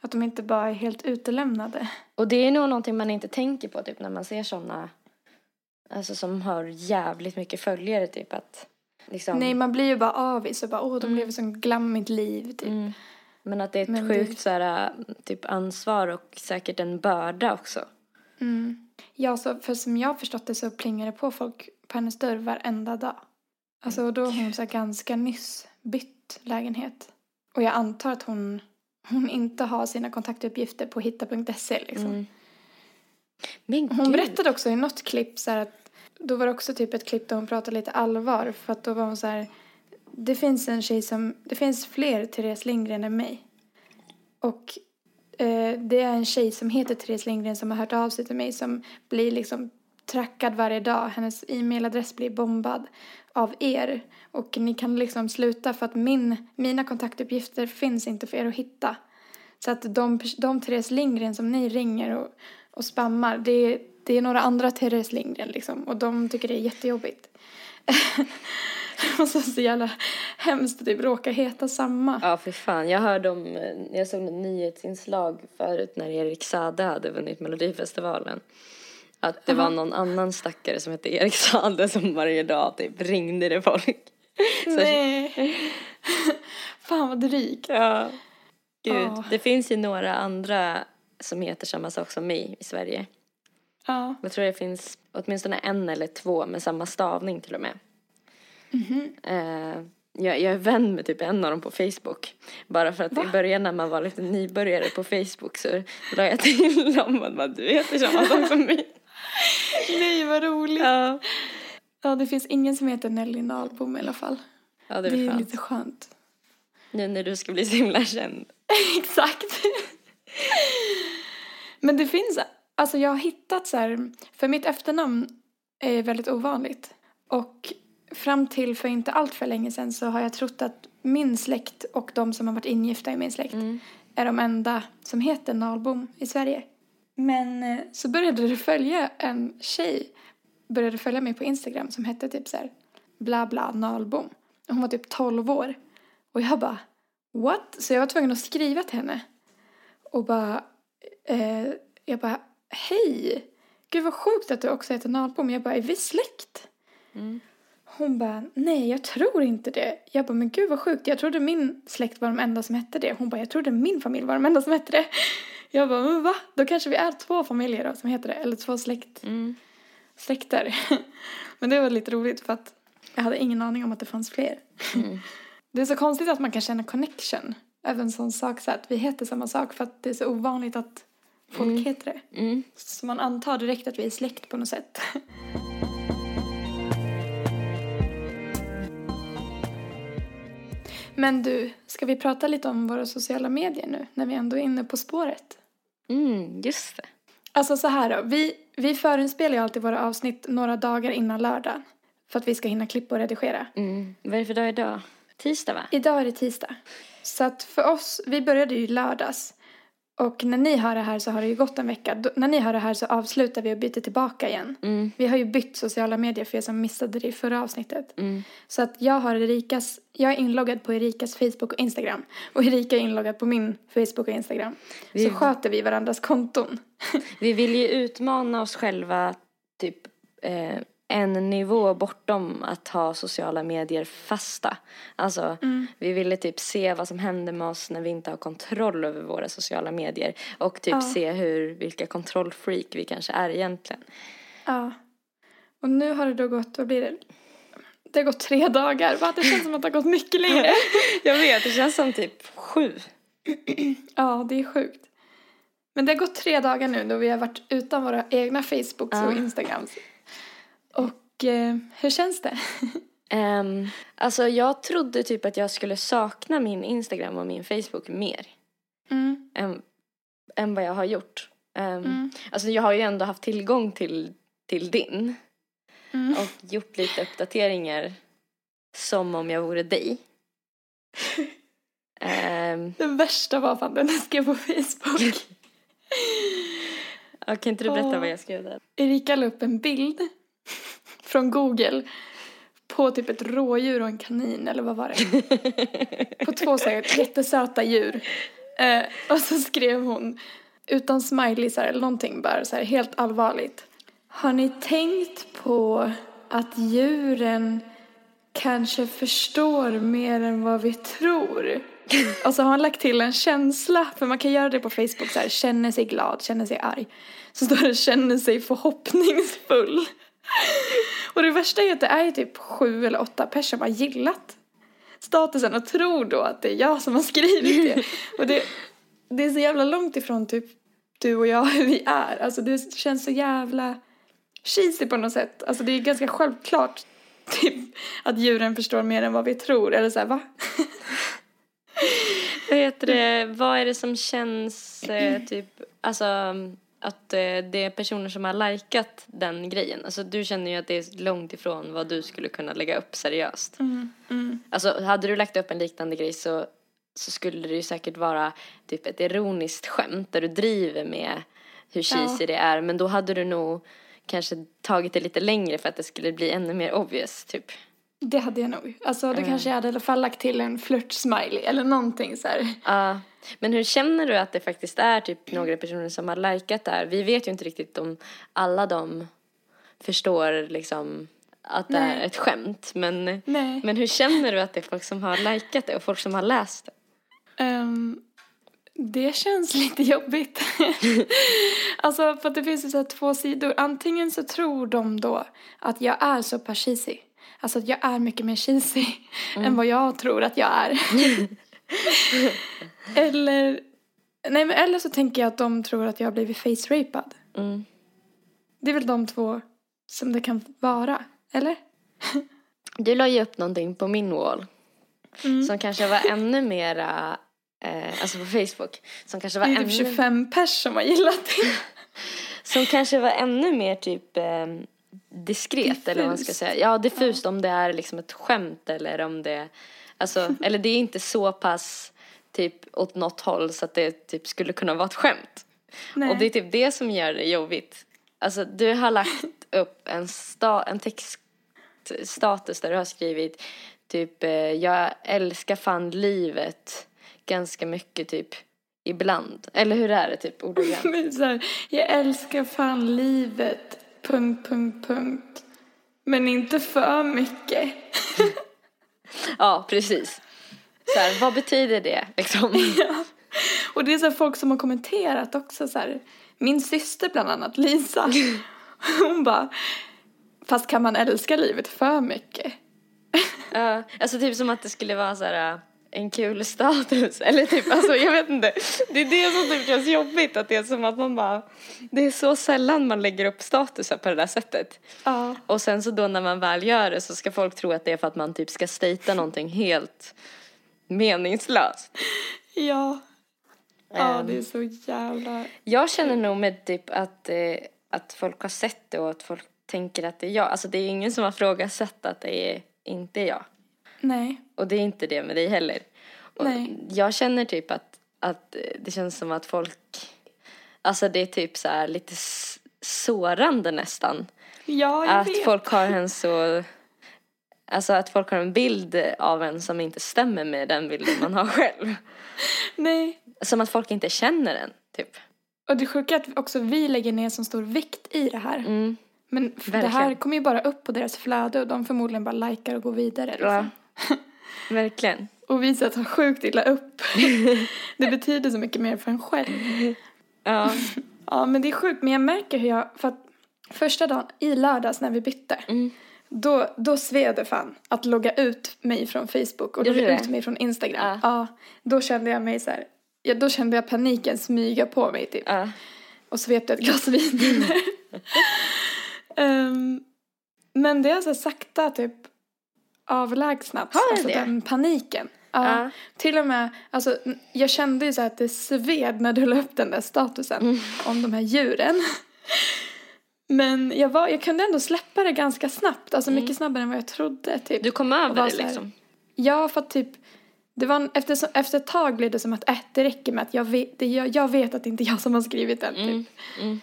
Att de inte bara är helt utelämnade. Och det är nog någonting man inte tänker på typ när man ser såna alltså som har jävligt mycket följare typ att liksom. Nej, man blir ju bara avis och bara åh, de lever som glammigt liv typ. Mm. Men att det är ett Men det- sjukt så här, typ ansvar och säkert en börda också. Mm. Ja, så, för som jag har förstått det så plingar det på folk på hennes dörr varenda dag. Alltså och då har hon så här ganska nyss bytt lägenhet. Och jag antar att hon, hon inte har sina kontaktuppgifter på hitta.se liksom. Mm. Men Hon gud. berättade också i något klipp så att då var det också typ ett klipp där hon pratade lite allvar för att då var hon så här det finns en tjej som, det finns fler Therese Lindgren än mig. Och eh, det är en tjej som heter Therese Lindgren som har hört av sig till mig som blir liksom trackad varje dag. Hennes e-mailadress blir bombad av er. Och ni kan liksom sluta för att min, mina kontaktuppgifter finns inte för er att hitta. Så att de, de Therese Lindgren som ni ringer och, och spammar, det, är- det är några andra Therese Lindgren liksom. Och de tycker det är jättejobbigt. och så så jävla hemskt att typ råka heta samma. Ja, för fan. Jag hörde om, jag såg ett nyhetsinslag förut när Erik Saade hade vunnit Melodifestivalen. Att det var någon annan stackare som hette Erik Saade som varje dag typ ringde det folk. Så, Nej. Fan vad dryg. Ja. Gud, Ja. det finns ju några andra som heter samma sak som mig i Sverige. Ja. Jag tror det finns åtminstone en eller två med samma stavning till och med. Eh, jag, jag är vän med typ en av dem på Facebook. Bara för att i början när man var lite nybörjare på Facebook så la jag till dem bara, du heter samma sak som mig. Nej vad roligt. Ja, Ja det finns ingen som heter Nelly Nahlbom i alla fall. ja det Det är är skönt. lite skönt. Nu när du ska bli så himla känd. Exakt. Men det finns, alltså jag har hittat så här, för mitt efternamn är väldigt ovanligt. Och fram till för inte allt för länge sedan så har jag trott att min släkt och de som har varit ingifta i min släkt är de enda som heter Nahlbom i Sverige. Men eh, så började det följa en tjej, började följa mig på Instagram som hette typ så här bla bla Nahlbom. Och hon var typ 12 år. Och jag bara what? Så jag var tvungen att skriva till henne. Och bara, eh, jag bara, hej! Gud vad sjukt att du också heter Nahlbom. Jag bara, är vi släkt? Hon bara, nej jag tror inte det. Jag bara, men gud vad sjukt. Jag trodde min släkt var de enda som hette det. Hon bara, jag trodde min familj var de enda som hette det. Jag bara, men va? Då kanske vi är två familjer då som heter det. Eller två släkt, Mm. släkter. men det var lite roligt för att jag hade ingen aning om att det fanns fler. Det är så konstigt att man kan känna connection över en sån sak så att vi heter samma sak för att det är så ovanligt att folk heter det. Mm. Så man antar direkt att vi är släkt på något sätt. Men du, ska vi prata lite om våra sociala medier nu när vi ändå är inne på spåret? Mm, just det. Alltså så här då, vi, vi förinspelar ju alltid våra avsnitt några dagar innan lördag. För att vi ska hinna klippa och redigera. Mm. Vad är det för dag idag? Tisdag va? Idag är det tisdag. Så att för oss, vi började ju lördags. Och när ni hör det här så har det ju gått en vecka. Då, när ni hör det här så avslutar vi och byter tillbaka igen. Mm. Vi har ju bytt sociala medier för er som missade det i förra avsnittet. Mm. Så att jag har Erikas, jag är inloggad på Erikas Facebook och Instagram. Och Erika är inloggad på min Facebook och Instagram. Vi- Så sköter vi varandras konton. Vi vill ju utmana oss själva typ eh, en nivå bortom att ha sociala medier fasta. Alltså, vi ville typ se vad som händer med oss när vi inte har kontroll över våra sociala medier. Och typ Ja. se hur, vilka kontrollfreak vi kanske är egentligen. Ja. Och nu har det då gått, vad blir det? Det har gått tre dagar. Va? Det känns som att det har gått mycket längre. Jag vet, det känns som typ sju. Ja, det är sjukt. Men det har gått tre dagar nu då vi har varit utan våra egna Facebooks och Ja. Instagrams. Och eh, hur känns det? Um, alltså jag trodde typ att jag skulle sakna min Instagram och min Facebook mer. Mm. än, än vad jag har gjort. Um, Mm. Alltså jag har ju ändå haft tillgång till, till din Mm. och gjort lite uppdateringar som om jag vore dig. um, Det värsta var fan den jag skrev på Facebook. kan inte du berätta Åh. vad jag skrev där? Erika la upp en bild från Google på typ ett rådjur och en kanin eller vad var det? På två så här jättesöta djur. Eh, och så skrev hon utan smileysar eller någonting bara så här helt allvarligt. Har ni tänkt på att djuren kanske förstår mer än vad vi tror? Och så har han lagt till en känsla, för man kan göra det på Facebook så här, känner sig glad, känner sig arg. Så står det känner sig förhoppningsfull. Och det värsta är att det är typ sju eller åtta personer som har gillat statusen och tror då att det är jag som har skrivit det. Och det, det är så jävla långt ifrån typ du och jag hur vi är. Alltså det känns så jävla cheesy på något sätt. Alltså det är ganska självklart typ att djuren förstår mer än vad vi tror. Eller så här, va? Vad heter det, vad är det som känns eh, typ, alltså att eh, det är personer som har likat den grejen. Alltså du känner ju att det är långt ifrån vad du skulle kunna lägga upp seriöst. Mm, mm. Alltså hade du lagt upp en liknande grej så, så skulle det ju säkert vara typ ett ironiskt skämt där du driver med hur cheesy det är. Men då hade du nog kanske tagit det lite längre för att det skulle bli ännu mer obvious typ. Det hade jag nog. Alltså det kanske jag hade i alla fall lagt till en flört-smiley eller någonting så här. Ja, men hur känner du att det faktiskt är typ några personer som har likat där? Vi vet ju inte riktigt om alla de förstår liksom att det Nej. är ett skämt. Men, Nej. men hur känner du att det är folk som har likat det och folk som har läst det? Ehm, det känns lite jobbigt. alltså för att det finns ju så här två sidor. Antingen så tror de då att jag är så pass cheesy. Alltså att jag är mycket mer cheesy än vad jag tror att jag är. eller, nej men eller så tänker jag att de tror att jag har blivit face-rapad. Mm. Det är väl de två som det kan vara, eller? Du la ju upp någonting på min wall Mm. som kanske var ännu mera, eh, alltså på Facebook, som kanske var Det är typ ännu, 25 pers som har gillat det. som kanske var ännu mer typ eh, diskret eller vad man ska Diffust. säga. Ja, diffust om det är liksom ett skämt eller om det, alltså, eller det är inte så pass typ åt något håll så att det typ skulle kunna vara ett skämt. Nej. Och det är typ det som gör det jobbigt. Alltså du har lagt upp en, sta, en textstatus där du har skrivit typ eh, jag älskar fan livet ganska mycket typ ibland. Eller hur är det typ ordagrant? Jag älskar fan livet, punkt, punkt, punkt. Men inte för mycket. ja, precis. Så här, vad betyder det liksom? Och det är så här folk som har kommenterat också så här. Min syster bland annat, Lisa. Hon bara, fast kan man älska livet för mycket? Ja, alltså typ som att det skulle vara så här en kul status. Eller typ, alltså jag vet inte. Det är det som typ känns jobbigt. Att det är som att man bara, det är så sällan man lägger upp statusar på det där sättet. Ja. Och sen så då när man väl gör det så ska folk tro att det är för att man typ ska stejta någonting helt meningslöst. Ja. Ja, Ehm. det är så jävla... Jag känner nog med typ att, eh, att folk har sett det och att folk tänker att det är jag. Alltså det är ingen som har frågasatt att det är inte jag. Nej. Och det är inte det med dig heller. Och Nej. Jag känner typ att, att det känns som att folk, alltså det är typ så här lite sårande nästan. Ja, jag att vet. folk har en så, alltså att folk har en bild av en som inte stämmer med den bilden man har själv. Nej. Som att folk inte känner en, typ. Och det sjuka är att också vi lägger ner så stor vikt i det här. Mm. Men f- det Verkligen. här kommer ju bara upp på deras flöde och de förmodligen bara likar och går vidare. Liksom. Ja. Verkligen. Och vi tar sjukt illa upp. det betyder så mycket mer för en själv. Ja. Ja, men det är sjukt. Men jag märker hur jag, för att första dagen i lördags när vi bytte, Mm. då, då sved det fan att logga ut mig från Facebook och Gjorde logga ut mig från Instagram. Ja. Ja, då kände jag mig så här, ja, då kände jag paniken smyga på mig typ. ja. Och svepte ett glas vin. Ehm, men det har så sakta typ avlägsnats. Har alltså det? den paniken. Ja. Ja. Till och med, alltså jag kände ju så att det sved när du la upp den där statusen Mm. om de här djuren. Men jag, var, jag kunde ändå släppa det ganska snabbt, alltså mycket snabbare än vad jag trodde. Typ. Mm. Du kom över det liksom. Ja, för att typ, det var en, efter, så- efter ett tag blev det som att äh, det räcker med att jag vet, det, jag, jag vet att det inte är jag som har skrivit den. Mm. Typ. Mm.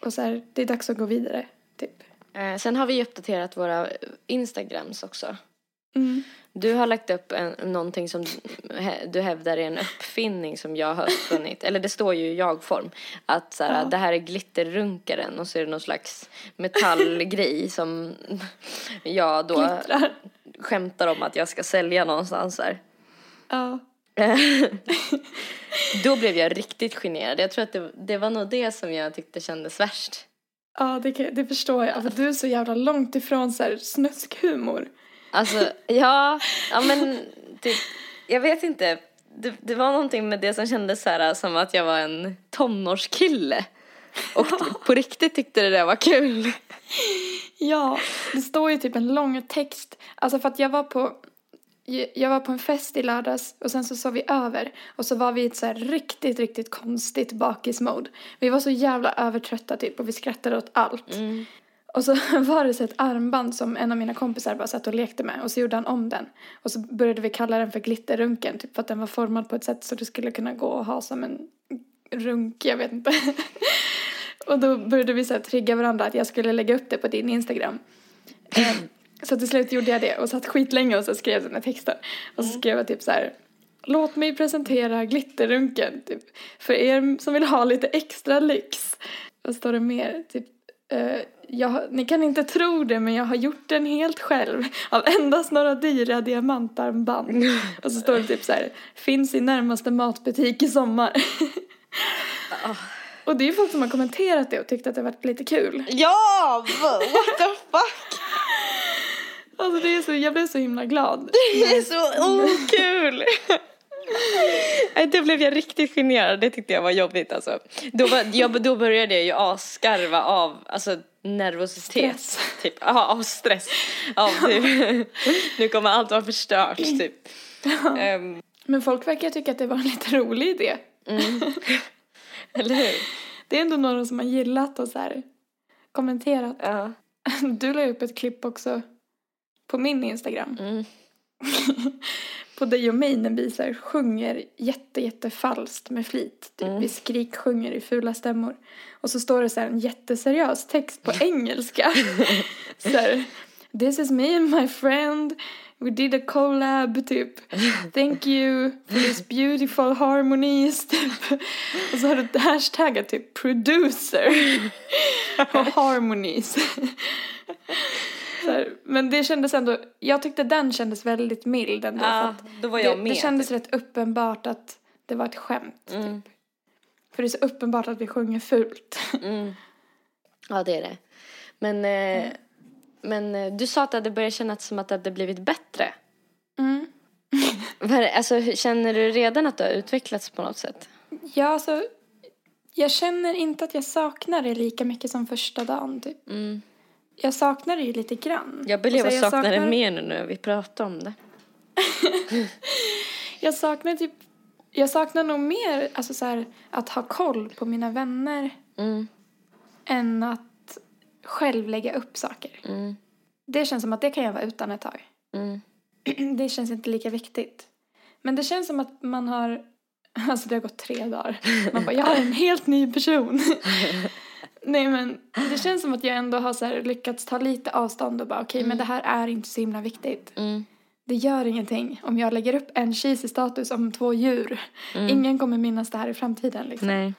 Och så här, det är dags att gå vidare. Typ. Eh, sen har vi ju uppdaterat våra Instagrams också. Mm. Du har lagt upp en, någonting som du hävdar är en uppfinning som jag har uppfunnit. Eller det står ju i jag-form. Att så här, Ja. det här är glitterrunkaren och så är det någon slags metallgrej som jag då Glittrar. skämtar om att jag ska sälja någonstans där. Ja. Då blev jag riktigt generad. Jag tror att det, det var nog det som jag tyckte kändes värst. Ja, det, det förstår jag. För du är så jävla långt ifrån så här snuskhumor. Alltså, ja, ja men typ, jag vet inte. Det, det var någonting med det som kändes så här som att jag var en tonårskille. Och på riktigt tyckte det där var kul. Ja, det står ju typ en lång text. Alltså för att jag var på jag var på en fest i lördags och sen så sov vi över och så var vi i ett så här riktigt, riktigt konstigt bakismode. Vi var så jävla övertrötta typ och vi skrattade åt allt. Och så var det så ett armband som en av mina kompisar bara satt och lekte med och så gjorde han om den. Och så började vi kalla den för glitterrunken typ för att den var formad på ett sätt så det skulle kunna gå och ha som en runk, jag vet inte. och då började vi så här trigga varandra att jag skulle lägga upp det på din Instagram. Eh, så till slut gjorde jag det och satt skitlänge och så skrev den här texten. Och så skrev jag typ så här. Låt mig presentera glitterrunken typ, för er som vill ha lite extra lyx. Och står det mer typ eh, jag, ni kan inte tro det men jag har gjort den helt själv av endast några dyra diamantarmband. Och så står det typ så här, finns i närmaste matbutik i sommar. Och det är ju folk som har kommenterat det och tyckt att det har varit lite kul. Ja! What the fuck? Alltså det är så, jag blev så himla glad. Det är så okul! Nej, det blev jag riktigt generad. Det tyckte jag var jobbigt alltså. Då, var, jag, då började jag ju asskarva av alltså, nervositet. Stress. Typ. Ja, av stress. Av typ. Nu kommer allt vara förstört typ. Ehm, Men folk verkar tycka att det var en lite rolig idé. eller hur? Det är ändå några som har gillat och så här kommenterat. Ja. Du la upp ett klipp också på min Instagram. Mm. på dig och mig när vi så här, sjunger jätte, jätte falskt med flit. Typ, Mm. Vi skriksjunger i fula stämmor. Och så står det så här en jätteseriös text på engelska. så här, This is me and my friend. We did a collab, typ. Thank you for this beautiful harmonies, typ. Och så har du hashtaggat typ producer och harmonies. Här, men det kändes ändå, jag tyckte den kändes väldigt mild ändå. Ja, att då var jag det, med. det kändes rätt uppenbart att det var ett skämt. Mm. Typ. För det är så uppenbart att vi sjunger fult. Mm. Ja, det är det. Men, eh, men eh, du sa att det hade börjat kännas som att det hade blivit bättre. Mm. Alltså, känner du redan att du har utvecklats på något sätt? Ja, alltså, jag känner inte att jag saknar det lika mycket som första dagen. Typ. Mm. Jag saknar det ju lite grann. Jag blev Alltså, att sakna det saknar- mer nu när vi pratar om det. Jag saknar typ, jag saknar nog mer alltså så här, att ha koll på mina vänner Mm. än att själv lägga upp saker. Mm. Det känns som att det kan jag vara utan ett tag. Mm. Det känns inte lika viktigt. Men det känns som att man har, alltså det har gått tre dagar. Man bara, jag har en helt ny person. Nej men det känns som att jag ändå har så lyckats ta lite avstånd och bara okej men det här är inte så himla viktigt. Mm. Det gör ingenting om jag lägger upp en cheesy status om två djur. Ingen kommer minnas det här i framtiden liksom. Nej.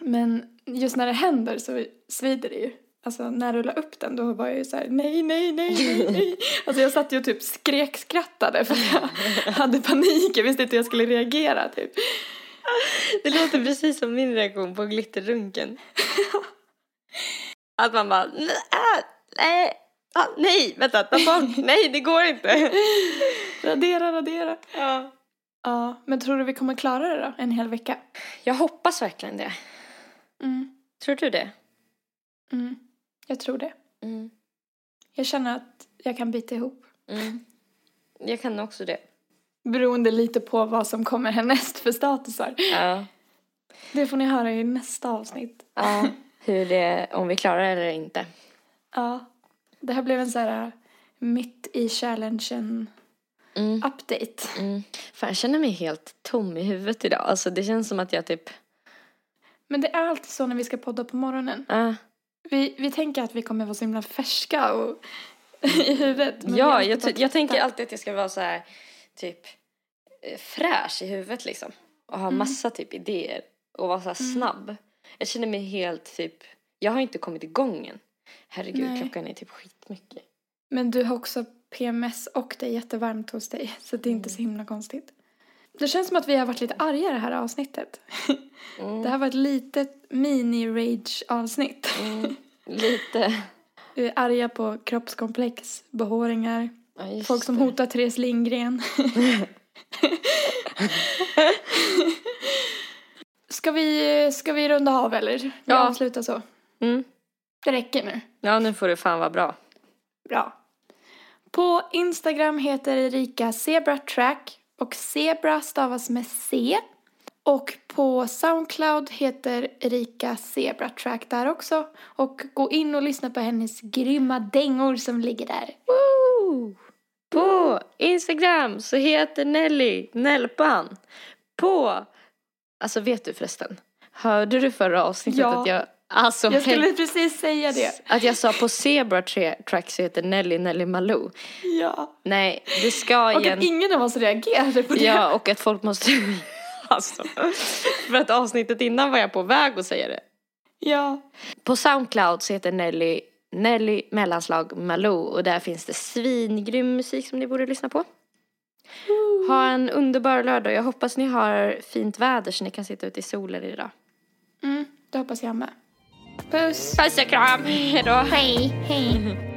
Men just när det händer så svider det ju. Alltså när du la upp den då var jag ju så här nej, nej, nej, nej, nej. Alltså jag satt ju och typ skrek skrattade för jag hade panik. Jag visste inte hur jag skulle reagera typ. Det låter precis som min reaktion på glitterrunken. Att man bara, nej, äh, nej, ah, nej, vänta, ta bort, nej, det går inte. Radera, radera. Ja. Ja, men tror du vi kommer klara det då? En hel vecka? Jag hoppas verkligen det. Mm, Tror du det? mm. Jag tror det. Mm. Jag känner att jag kan bita ihop. Mm. Jag kan också det. Beroende lite på vad som kommer härnäst för statusar. Ja. Det får ni höra i nästa avsnitt. ja. Hur det, om vi klarar det eller inte. Ja. Det här blev en så här mitt i challengen Mm. update. Mm. Fan, jag känner mig helt tom i huvudet idag. Alltså det känns som att jag typ, Men det är alltid så när vi ska podda på morgonen. ah. Vi, vi tänker att vi kommer vara så himla färska och i huvudet. Ja, jag, jag tänker alltid att jag ska vara så här typ eh, fräsch i huvudet liksom. Och ha massa typ idéer och vara så här snabb. Jag känner mig helt typ, jag har inte kommit igång än. Herregud, Nej. klockan är typ skitmycket. Men du har också PMS och det är jättevarmt hos dig. Så det är inte så himla konstigt. Det känns som att vi har varit lite arga det här avsnittet. Mm. Det här var ett litet mini-rage-avsnitt. Mm. Lite. Vi är arga på kroppskomplex, behåringar, Ja, folk som det. hotar Therese Lindgren. ska, vi, ska vi runda av eller? Vi Ja. avslutar så. Mm. Det räcker nu. Ja, nu får det fan vara bra. Bra. På Instagram heter Erika Zebra Track och Zebra stavas med C. Och på Soundcloud heter Erika Zebra Track där också. Och gå in och lyssna på hennes grymma dängor som ligger där. Woo! På Instagram så heter Nelly Nelpan. På, alltså vet du förresten, hörde du förra avsnittet Ja. att jag, alltså Jag skulle precis säga det. att jag sa på Zebra Tra- Track så heter Nelly Nelly Malou. Ja. Nej, det ska Och igen. att ingen av oss reagerade på det. Ja, och att folk måste, alltså, för att avsnittet innan var jag på väg att säga det. Ja. På Soundcloud så heter Nelly Nelly mellanslag Malou och där finns det svingrym musik som ni borde lyssna på. Ha en underbar lördag. Jag hoppas ni har fint väder så ni kan sitta ute i solen idag. Mm, det hoppas jag med. Puss! Puss och kram. Hejdå. Hej! Hej!